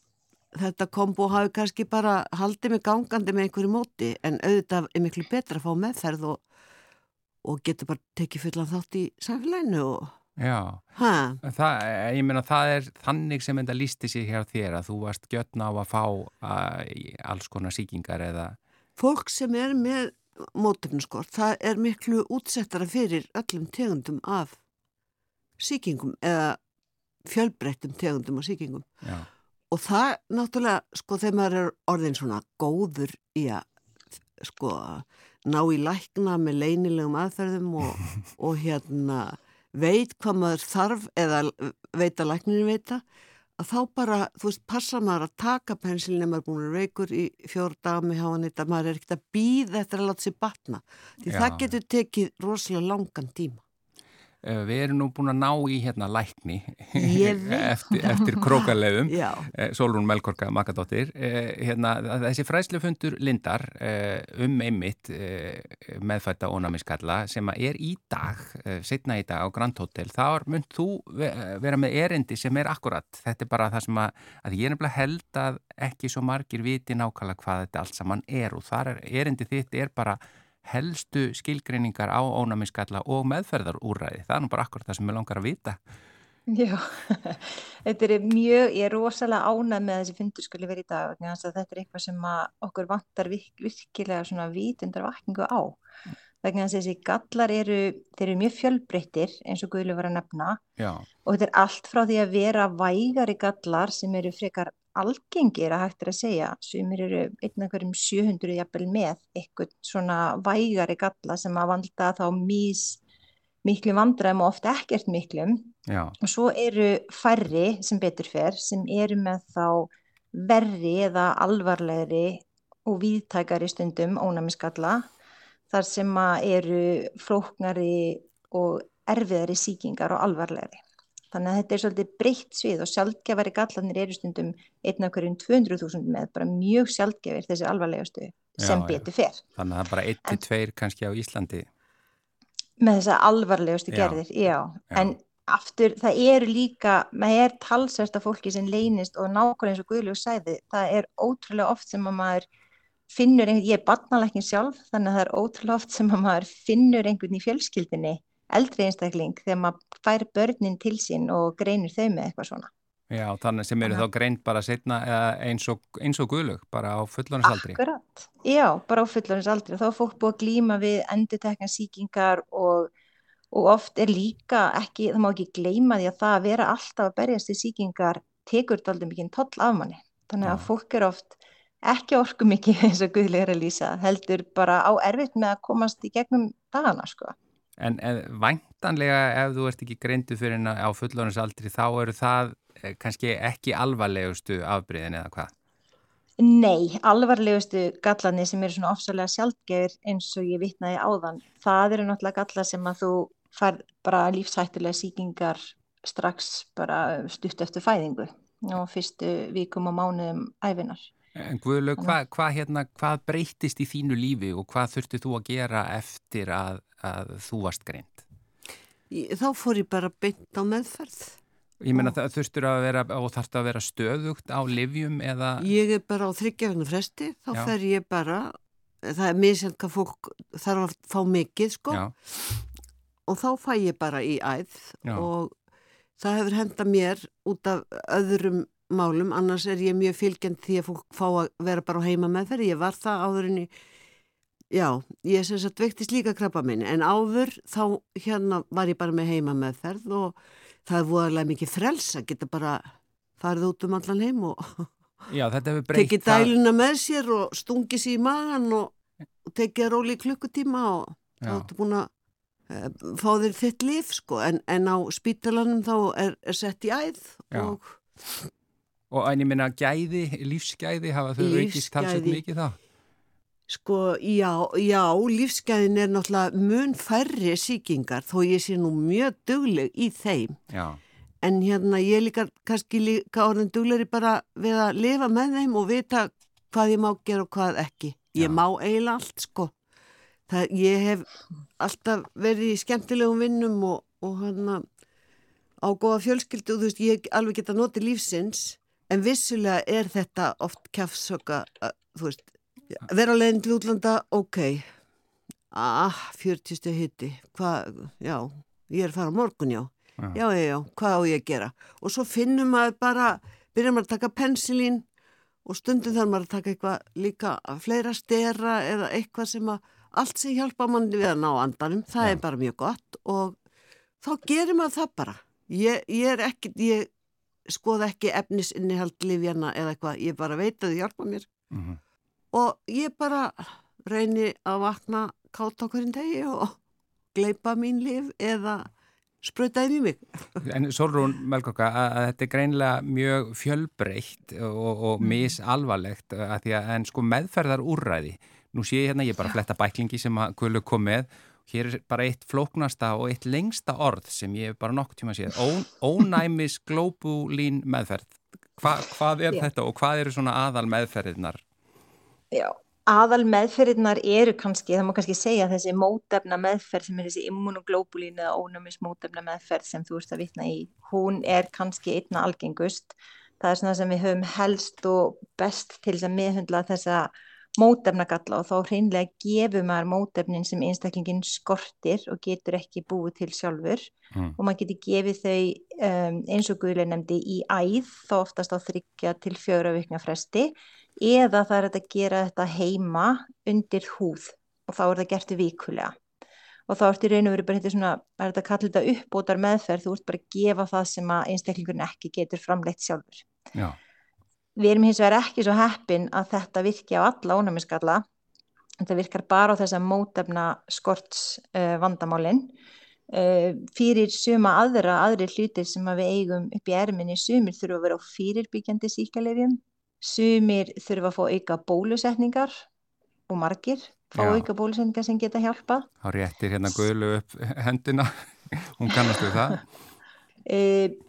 þetta kombo hafi kannski bara haldið mig gangandi með einhverju móti en auðvitað er miklu betra að fá meðferð og, og getur bara tekið fullan þátt í samfélaginu og já. Það, ég meina það er þannig sem þetta lísti sér hér þér að þú varst gjötna á að fá uh, alls konar síkingar eða Fólk sem er með mótefnskort, það er miklu útsettara fyrir öllum tegundum af síkingum eða fjölbreyttum tegundum af síkingum. já, Og það náttúrulega, sko, þegar maður er orðin svona góður í að, sko, ná í lækna með leynilegum aðferðum og, og hérna veit hvað maður þarf eða veit að lækninu veita, að þá bara, þú veist, passa maður að taka pensilin ef maður er búin veikur í fjór dag með hafa neitt að maður er ekkert að býða eftir að láta sér batna. Því Já. það getur tekið rosalega langan tíma. Uh, Við erum nú búin að ná í hérna lækni eftir, eftir krókaleðum Já. Eh, Solrún Melkorka Makadóttir. Eh, hérna, þessi fræslufundur Lindar eh, um einmitt eh, meðfætta ónæmiskalla sem er í dag, eh, setna í dag á Grand Hotel, þar mynd þú ve- vera með erindi sem er akkurat þetta er bara það sem að, að ég er nefnilega held að ekki svo margir viti nákvæmlega hvað þetta allt saman er og þar er erindi þitt er bara helstu skilgreiningar á ónæmiskalla og meðferðarúræði, það er nú bara akkurat það sem ég langar að vita. Já, þetta er mjög, ég er rosalega ánægð með þessi fundur skulle verið í dag þetta er eitthvað sem okkur vantar virk, virkilega svona vitundar vakningu á að þessi gallar eru, þeir eru mjög fjölbreyttir eins og Guðlu var að nefna. Já, og þetta er allt frá því að vera vægari gallar sem eru frekar algengir að hægt er að segja. Sumir eru einn af hverjum 700 jafnvel með eitthvað svona vægari galla sem að valda þá mís miklu vandræðum og ofta ekkert miklum. Já, og svo eru færri sem betur fer sem eru með þá verri eða alvarlegri og víðtækari stundum ónæmiskalla þar sem að eru flóknari og erfiðari sýkingar og alvarlegri. Þannig að þetta er svolítið breytt svið og sjálfgefari gallanir eru stundum einn af hverjum 200.000 með bara mjög sjálfgefir þessi alvarlegastu sem Já, betur fer. þannig að það er bara 1-2 kannski á Íslandi Með þessa alvarlegustu Já. gerðir, já. Já. En aftur, það eru líka, maður er talsvært af fólki sem leynist og nákvæmlega eins og Guðljóð sæði, það er ótrúlega oft sem að maður finnur einhvern, ég er barnalækning sjálf, þannig að það er ótrúlega oft sem að maður finnur einhvern í fjölskyldinni, eldri einstakling, þegar maður fær börnin til sín og greinir þau með eitthvað svona. Já, þannig sem eru þá greint bara setna eins og, eins og guðlug, bara á fullónisaldri. Akkurat, já, bara á fullónisaldri. Þá er fólk búið að glýma við endutekna síkingar og, og oft er líka ekki, það má ekki gleyma því að það að vera alltaf að berjast í síkingar tekur þetta aldrei mikið toll af manni. Þannig að já. fólk er oft ekki orku mikið eins og guðleg er að lýsa, heldur bara á erfitt með að komast í gegnum dagana, sko. En, væntanlega ef þú ert ekki greindu fyrir hennar á fullónisaldri þá eru það Eh, kannski ekki alvarlegustu afbríðin eða hvað? Nei, alvarlegustu gallarnir sem eru svona ofsalega sjálfgeir eins og ég vitnaði áðan, það eru náttúrulega gallar sem að þú fær bara lífshættulega síkingar strax bara stutt eftir fæðingu og fyrstu vikum og mánuðum æfinar. En Guðlaug, hvað hva, hérna, hvað breytist í þínu lífi og hvað þurftu þú að gera eftir að, að þú varst greint? Þá fór ég bara beint á meðferð. Ég menna það þurftur að vera og þarfst að vera stöðugt á livjum eða... Ég er bara á þryggjafinu fresti, þá Já. fer ég bara, það er mjög hvað fólk þarf að fá mikið sko Já. og þá fæ ég bara í æð Já. og það hefur henda mér út af öðrum málum, annars er ég mjög fylgjend því að fólk fá að vera bara á heima meðferð, ég var það áðurinn í, já, ég sem sagt vektist líka krabba minni, en áður þá hérna var ég bara með heima meðferð og það er voðalega mikið frels að geta bara farið út um allan heim og Já, tekið dæluna með sér og stungið sér í magan og, og tekið róli í klukkutíma og þá ertu búin að e, fá þér þitt líf sko. En, en á spítalanum þá er, er sett í æð og Og en ég minna gæði, lífsgæði hafa þau aukist talsett mikið þá? Sko, já, já, lífsgæðin er náttúrulega mun færri síkingar þó ég sé nú mjög dugleg í þeim. Já. En hérna ég líka kannski líka orðin duglegri bara við að lifa með þeim og vita hvað ég má gera og hvað ekki. Ég já. má eiginlega allt, sko. Það, ég hef alltaf verið í skemmtilegum vinnum og, og hérna á góða fjölskyldu og þú veist, ég alveg geta notið lífsins en vissulega er þetta oft kjafsöka, þú veist, vera leiðin til útlanda, ok. Ah, 40 steg hitti hvað, já, ég er að fara morgun, já. Já, já, já, hvað á ég að gera? Og svo finnum maður bara byrjum maður að taka pensilín og stundum þarf maður að taka eitthvað líka fleira stera eða eitthvað sem að allt sem hjálpa manni við að ná andanum, það já. er bara mjög gott og þá gerir maður það bara. Ég, ég er ekki, ég skoða ekki efnisinni hald livjana eða eitthvað, ég bara veit að það hjálpa mér mm -hmm og ég bara reyni að vakna kátt hverjum tegi og gleipa mín líf eða spröytaði mjög mig. En Solrún Melgokka, að þetta er greinlega mjög fjölbreytt og, og mm. misalvarlegt að því að en sko meðferðar úrræði, nú sé ég hérna, ég bara fletta bæklingi sem að Guðlu kom með, hér er bara eitt flóknasta og eitt lengsta orð sem ég hef bara nokk tíma séð, ónæmis glóbulín meðferð. Hva, hvað er Já. þetta og hvað eru svona aðal meðferðirnar Já, aðal meðferðirnar eru kannski, það má kannski segja þessi mótefna meðferð sem er þessi immunoglobulín eða ónumis mótefna meðferð sem þú ert að vitna í, hún er kannski einna algengust. Það er svona sem við höfum helst og best til þess að meðhundla þessa mótefna galla og þá hreinlega gefur maður mótefnin sem einstaklingin skortir og getur ekki búið til sjálfur mm. og maður getur gefið þau um, eins og Guðlega nefndi í æð þá oftast á þryggja til fjögra vikna fresti eða það er að gera þetta heima undir húð og þá er það gert vikulega og þá ertu raun og veru bara svona, er þetta að kalla þetta uppbótar meðferð, þú ert bara að gefa það sem að einstaklingurinn ekki getur framleitt sjálfur. Já. Við erum hins vegar ekki svo heppin að þetta virki á alla ónæmiskalla, þetta virkar bara á þess að mótefna skorts uh, vandamálinn. Uh, fyrir suma aðra, aðri hlutir sem að við eigum upp í erminni, sumir þurfa að vera á fyrirbyggjandi síkaleifjum, Sumir þurfa að fá auka bólusetningar og margir fá Já. auka bólusetningar sem geta hjálpa. Há réttir hérna guðlu upp hendina, hún kannast við það. E,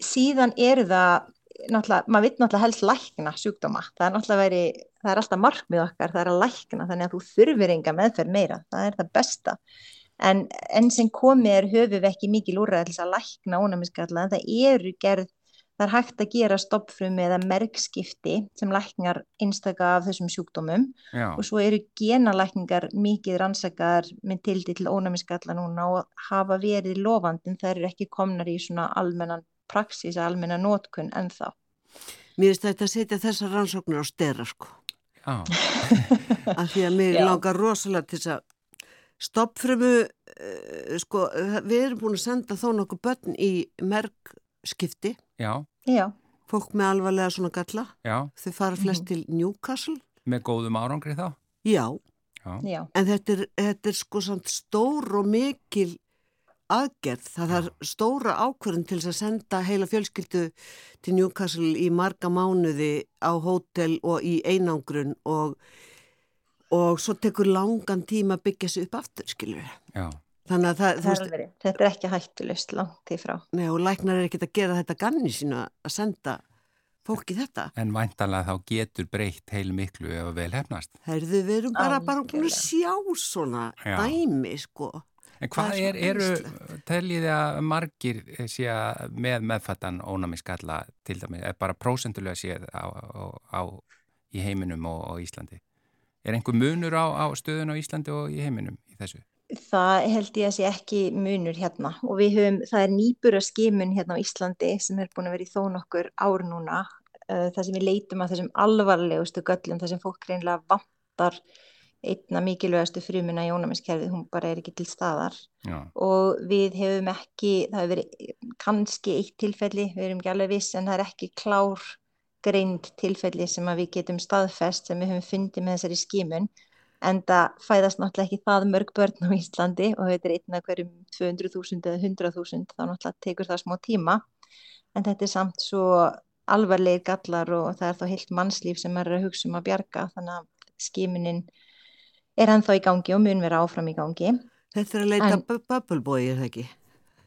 síðan eru það, náttúrulega, maður vitt náttúrulega helst lækna sjúkdóma. Það er náttúrulega veri, það er alltaf markmið okkar, það er að lækna þannig að þú þurfir enga meðferð meira, það er það besta. En enn sem komið er höfum við ekki mikil úrræði til að lækna ónæmiskalla en það eru gerð, það er hægt að gera stoppfrumi eða merkskipti sem læknar einstaka af þessum sjúkdómum. Já, og svo eru genalækningar mikið rannsakar með tildi til ónæmiskalla núna og hafa verið lofandi en það eru ekki komnar í svona almennan praxis, almenna nótkun en þá. Mér finnst þetta að setja þessar rannsóknir á stera sko. já, Af því að mér Já. langar rosalega til þess að stoppfrumu, uh, sko, við erum búin að senda þó nokkuð börn í merkskipti, já, Já, fólk með alvarlega svona galla, já, þau fara flest til Newcastle, með góðum árangri þá. já, Já, já, en þetta er, þetta er sko samt stór og mikil aðgerð, það er stóra ákvörðin til þess að senda heila fjölskyldu til Newcastle í marga mánuði á hótel og í einangrun og, og svo tekur langan tíma að byggja sig upp aftur, skilur við. já, Þannig að það, það er rétt. þetta er ekki hættulust langt í frá. nei, og læknar er ekkert að gera þetta ganni sínu að senda fólki þetta. en væntanlega þá getur breytt heil miklu ef að vel hefnast. Heyrðu, við erum bara, bara búin að sjá svona Já. dæmi, sko. En hvað Það er er, eru, æðislegt. teljið þið að margir sé að með meðfattan ónæmiskalla til dæmi, eða bara prósendulega séð á, á, á, í heiminum og á Íslandi? Er einhver munur á, á stöðun á Íslandi og í heiminum í þessu? Það held ég að sé ekki munur hérna og við höfum, það er nýbura skimun hérna á Íslandi sem er búin að vera í þó nokkur ár núna uh, þar sem við leitum að þessum alvarlegustu göllum þar sem fólk reynilega vantar einna mikilvægastu frumuna í ónæmiskerfið, hún bara er ekki til staðar. Já, og við hefum ekki, það hefur verið kannski eitt tilfelli, við erum ekki alveg viss en það er ekki klár greind tilfelli sem að við getum staðfest sem við höfum fundið með þessari skimun en það fæðast náttúrulega ekki það mörg börn á Íslandi og þetta er einn af hverjum 200.000 eða 100.000 þá náttúrulega tekur það smá tíma. En þetta er samt svo alvarlegir gallar og það er þá heilt mannslíf sem er að hugsa um að bjarga þannig að skimunin er ennþá í gangi og mun vera áfram í gangi. Þetta er að leita En- en... bubble boy, er það ekki?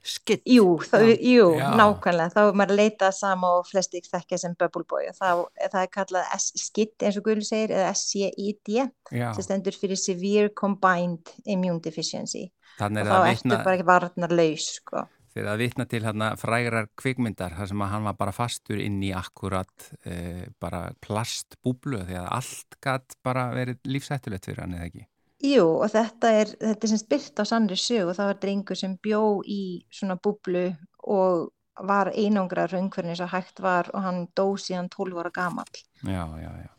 Skitt. Jú, það, jú nákvæmlega, þá er maður að leita sama og flesti þekkja sem Bubble Boy og þá, það er kallað S-SKID eins og Guðlu segir eða SCID sem stendur fyrir Severe Combined Immune Deficiency þannig er þá það vitna, bara ekki varnarlaus sko. Þegar að vitna til hérna frægrar kvikmyndar þar sem að hann var bara fastur inn í akkurat eh, bara plastbúblu að allt gatt bara verið lífsættulegt fyrir hann eða ekki. Jú, og þetta er, þetta er sem spilt á sannri sög og það var drengur sem bjó í svona búblu og var einangrar umhverfni svo hægt var og hann dó síðan 12 ára gamall Já, já, já.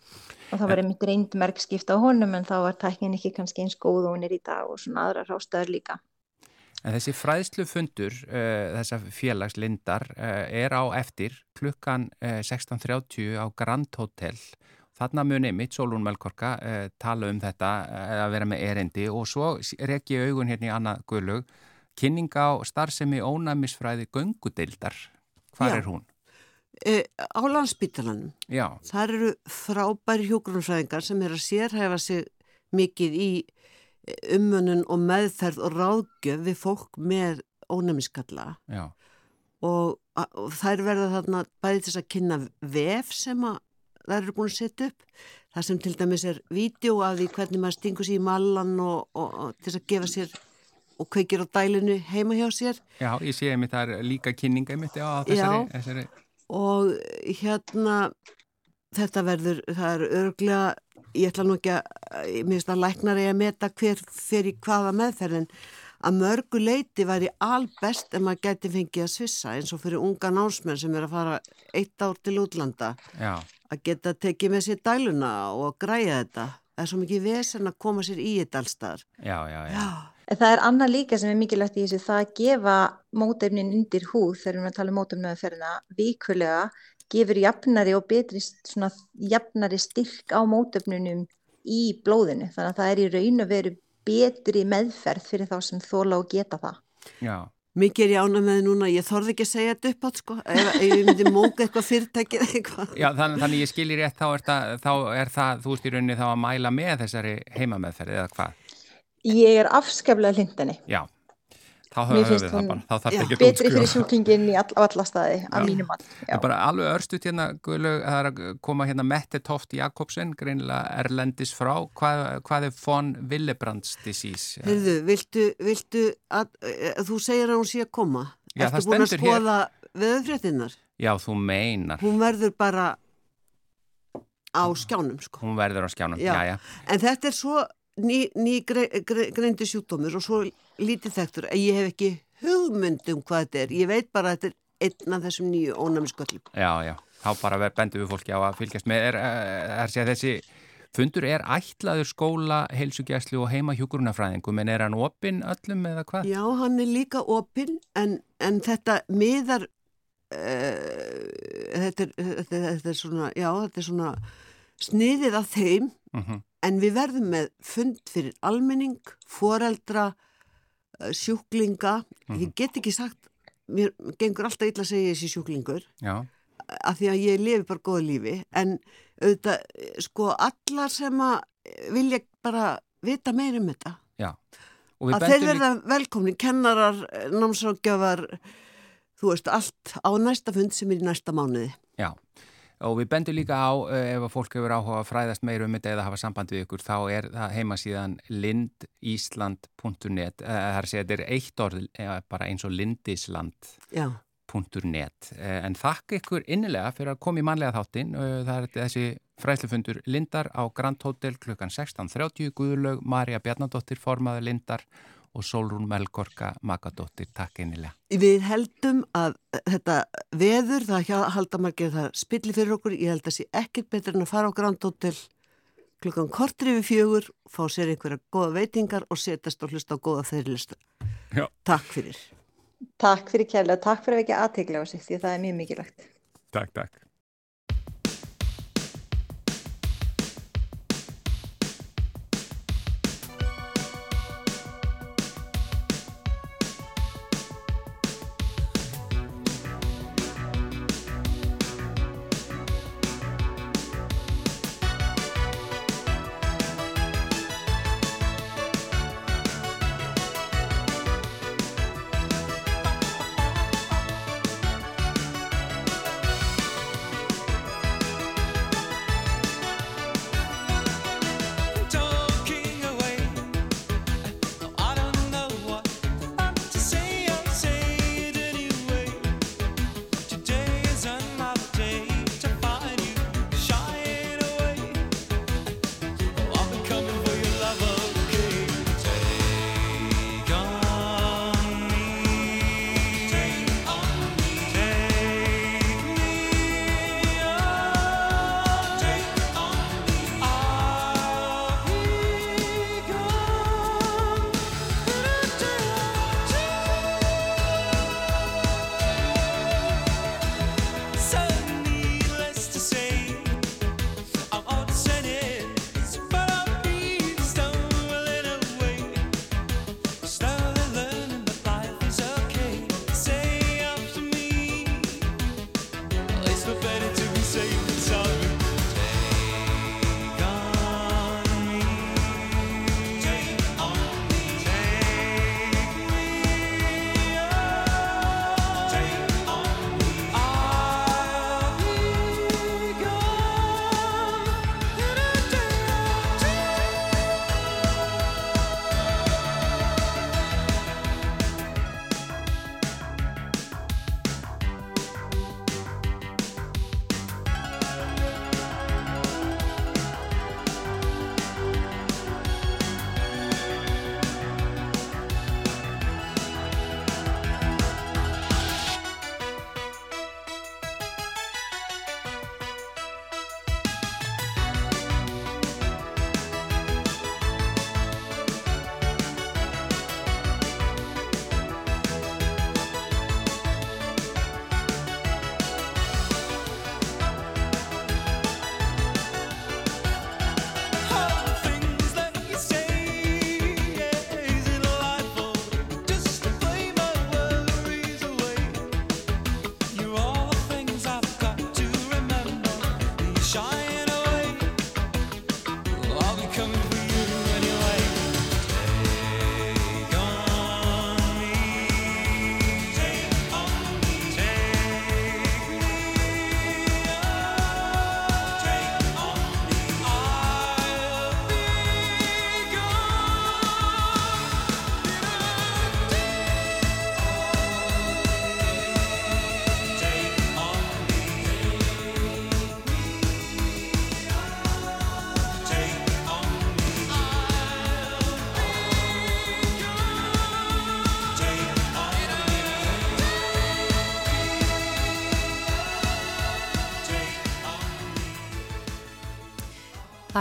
og það var einmitt reynd merkskipta á honum en þá var tæknin ekki kannski eins góð og hún er í dag og svona aðrar ástöður líka. En þessi fræðslufundur uh, þessa félags lindar uh, er á eftir klukkan uh, 16.30 á Grand Hotel. Þarna mun einmitt Solún Melkorka tala um þetta að vera með erindi og svo rekki augun hérna í annað guðlug. Kynning á starfsemi ónæmisfræði göngudildar. Hvar Já. er hún? E, á landsbytalanum, Já, þar eru frábæri hjógrunfræðingar sem er að sérhæfa sig mikið í umönnun og meðferð og ráðgjöf við fólk með ónæmiskalla. Og, og þær verða þarna bæði til að kynna vef sem að þær eru búin að setja upp það sem til dæmis er vídeo af því hvernig maður stingur sér í mallan og, og, og til að gefa sér og kveikir á dælinu heima hjá sér. Já, ég sé einmitt það er líka kynning einmitt já, þessari, Já. þessari og hérna þetta verður, það er örglega ég ætla nú ekki að mér finnst að læknar er að meta hver fyrir hvaða meðferðin að mörgu leiti væri albest ef maður gæti fengið að svissa eins og fyrir unga námsmenn sem er að fara eitt ár til útlanda Já, að geta tekið með sér dæluna og græja þetta. Það er svo mikið vesen að koma sér í þetta allstar já, já, já. En það er annað líka sem er mikilvægt í þessu, það að gefa mótefnin undir húð þegar við erum að tala um mótefnaðferðina vikulega gefur jafnari og betri svona jafnari styrk á mótefnunum í blóðinu. Þannig að það er í raun og veru betri meðferð fyrir þá sem þóla og geta það. já. Mikið er ég ána með núna, ég þorði ekki að segja þetta upp átt sko, ef, ef ég myndi móka eitthvað fyrirtækið eða eitthvað. Já, þannig, þannig ég skilir rétt, þá er, það, þá er það, þú veist í rauninni þá að mæla með þessari heimameðferði eða hvað? Ég er afskaplega hlindinni. Já, Þá höfum við það bara, þá þarf Já. ekki að betri fyrir sjúklingin í all, á alla staði að mínum. Það er bara alveg örstuðt hérna, Guðlaug, það er að koma hérna Mette Toft Jakobsen, greinilega erlendis frá. Hvað, hvað er von Willebrands disease? Heyrðu, viltu, viltu að, að þú segir að hún sé að koma? Já, það Ertu búin að skoða veðurfréttinnar? Já, þú meinar. Hún verður bara á skjánum, sko. Hún verður á skjánum, Já. já, já. En þetta er svo ný, ný gre, gre, greindi sjúkdómur og svo lítið þekktur að ég hef ekki hugmynd um hvað þetta er. Ég veit bara að þetta er einn af þessum nýju ónæmisköllum. Já, já, þá bara ver- bendum við fólki á að fylgjast með. Er, er, er að þessi fundur er ætlaður skóla, heilsugjæslu og heima hjúgrunafræðingum, en er hann opinn öllum eða hvað? Já, hann er líka opinn en, en þetta miðar uh, þetta, er, þetta, þetta er svona já, þetta er svona sniðið af þeim Mm en við verðum með fund fyrir almenning, foreldra uh, sjúklinga. Ég get ekki sagt mér gengur alltaf illa að segja þessi sjúklingur. Já, af því að ég lifi bara góða lífi. En auðvitað, eh, sko, allar sem að vilja bara vita meir um þetta. Já. Að þeir verða velkomni, kennarar, námsrákjafar, þú veist, allt á næsta fund sem er í næsta mánuði. Já, og við bendum líka á uh, ef að fólk hefur áhuga að fræðast meira um þetta eða hafa samband við ykkur, þá er það heimasíðan lindísland.net er að segja, þetta er eitt orð uh, bara eins og uh, en þakk ykkur innilega fyrir að koma í manlega þáttin uh, það er þessi fræðslufundur Lindar á Grand Hotel klukkan 16.30 Guðlaug, Marja Bjarnadóttir formaði Lindar og Solrún Melgorka Magadóttir, takk innilega við heldum að þetta veður, það hjá- halda margir það spilli fyrir okkur, ég held að sé ekkert betur en að fara á Grand Hotel klukkan kortri við fjögur, fá sér einhverja góða veitingar og setjast og hlusta á góða fyrirlista. Já. Takk fyrir. Takk fyrir kærlega og takk fyrir að ekki aðtegla á sig því það er mjög mikilvægt. Takk, takk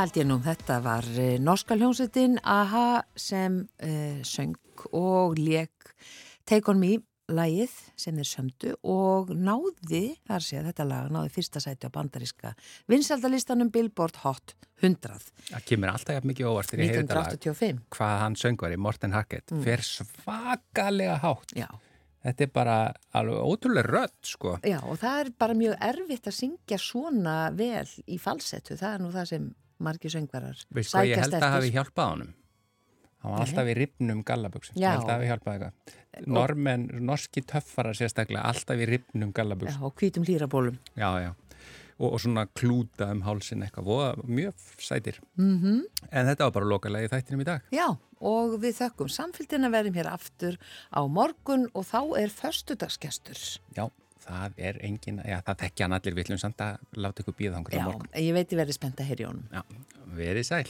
Það held ég nú, þetta var uh, norska hljómsveitin AHA sem uh, söng og leik Take On Me lagið sem þeir sömdu og náði, þar sé að þetta lag náði fyrsta sæti á bandaríska vinsaldalistanum Billboard Hot 100 Það kemur alltaf jafn mikið óvart þegar ég heyri þetta lag 1985. hvað hann söngvari, Morten Harket Mm. fer svakalega hátt Já. þetta er bara alveg ótrúlega rödd sko Já, og það er bara mjög erfitt að syngja svona vel í falsettu. Það er nú það sem margir söngvarar Veist hvað, ég held að hafi hjálpað honum. Hann var alltaf í ripnum gallabuxum. Ég Já. held að hafi hjálpað eitthvað. Normenn, norski töffarar sérstaklega alltaf í ripnum Já, gallabuxum. Og hvítum hlýrabólum. já, já, og, og svona klúta um hálsin eitthvað, mjög sætir. Mm en þetta var bara lokalegi þættinum í dag. Já, og við þökkum samfélgina verðum hér aftur á morgun og þá er föstudagsgestur. já, það er engin, já, það tekja hann allir villum samt að láta ykkur býða þangur á Já, ég veit ég verði spennt að heyri honum. já, verið sæl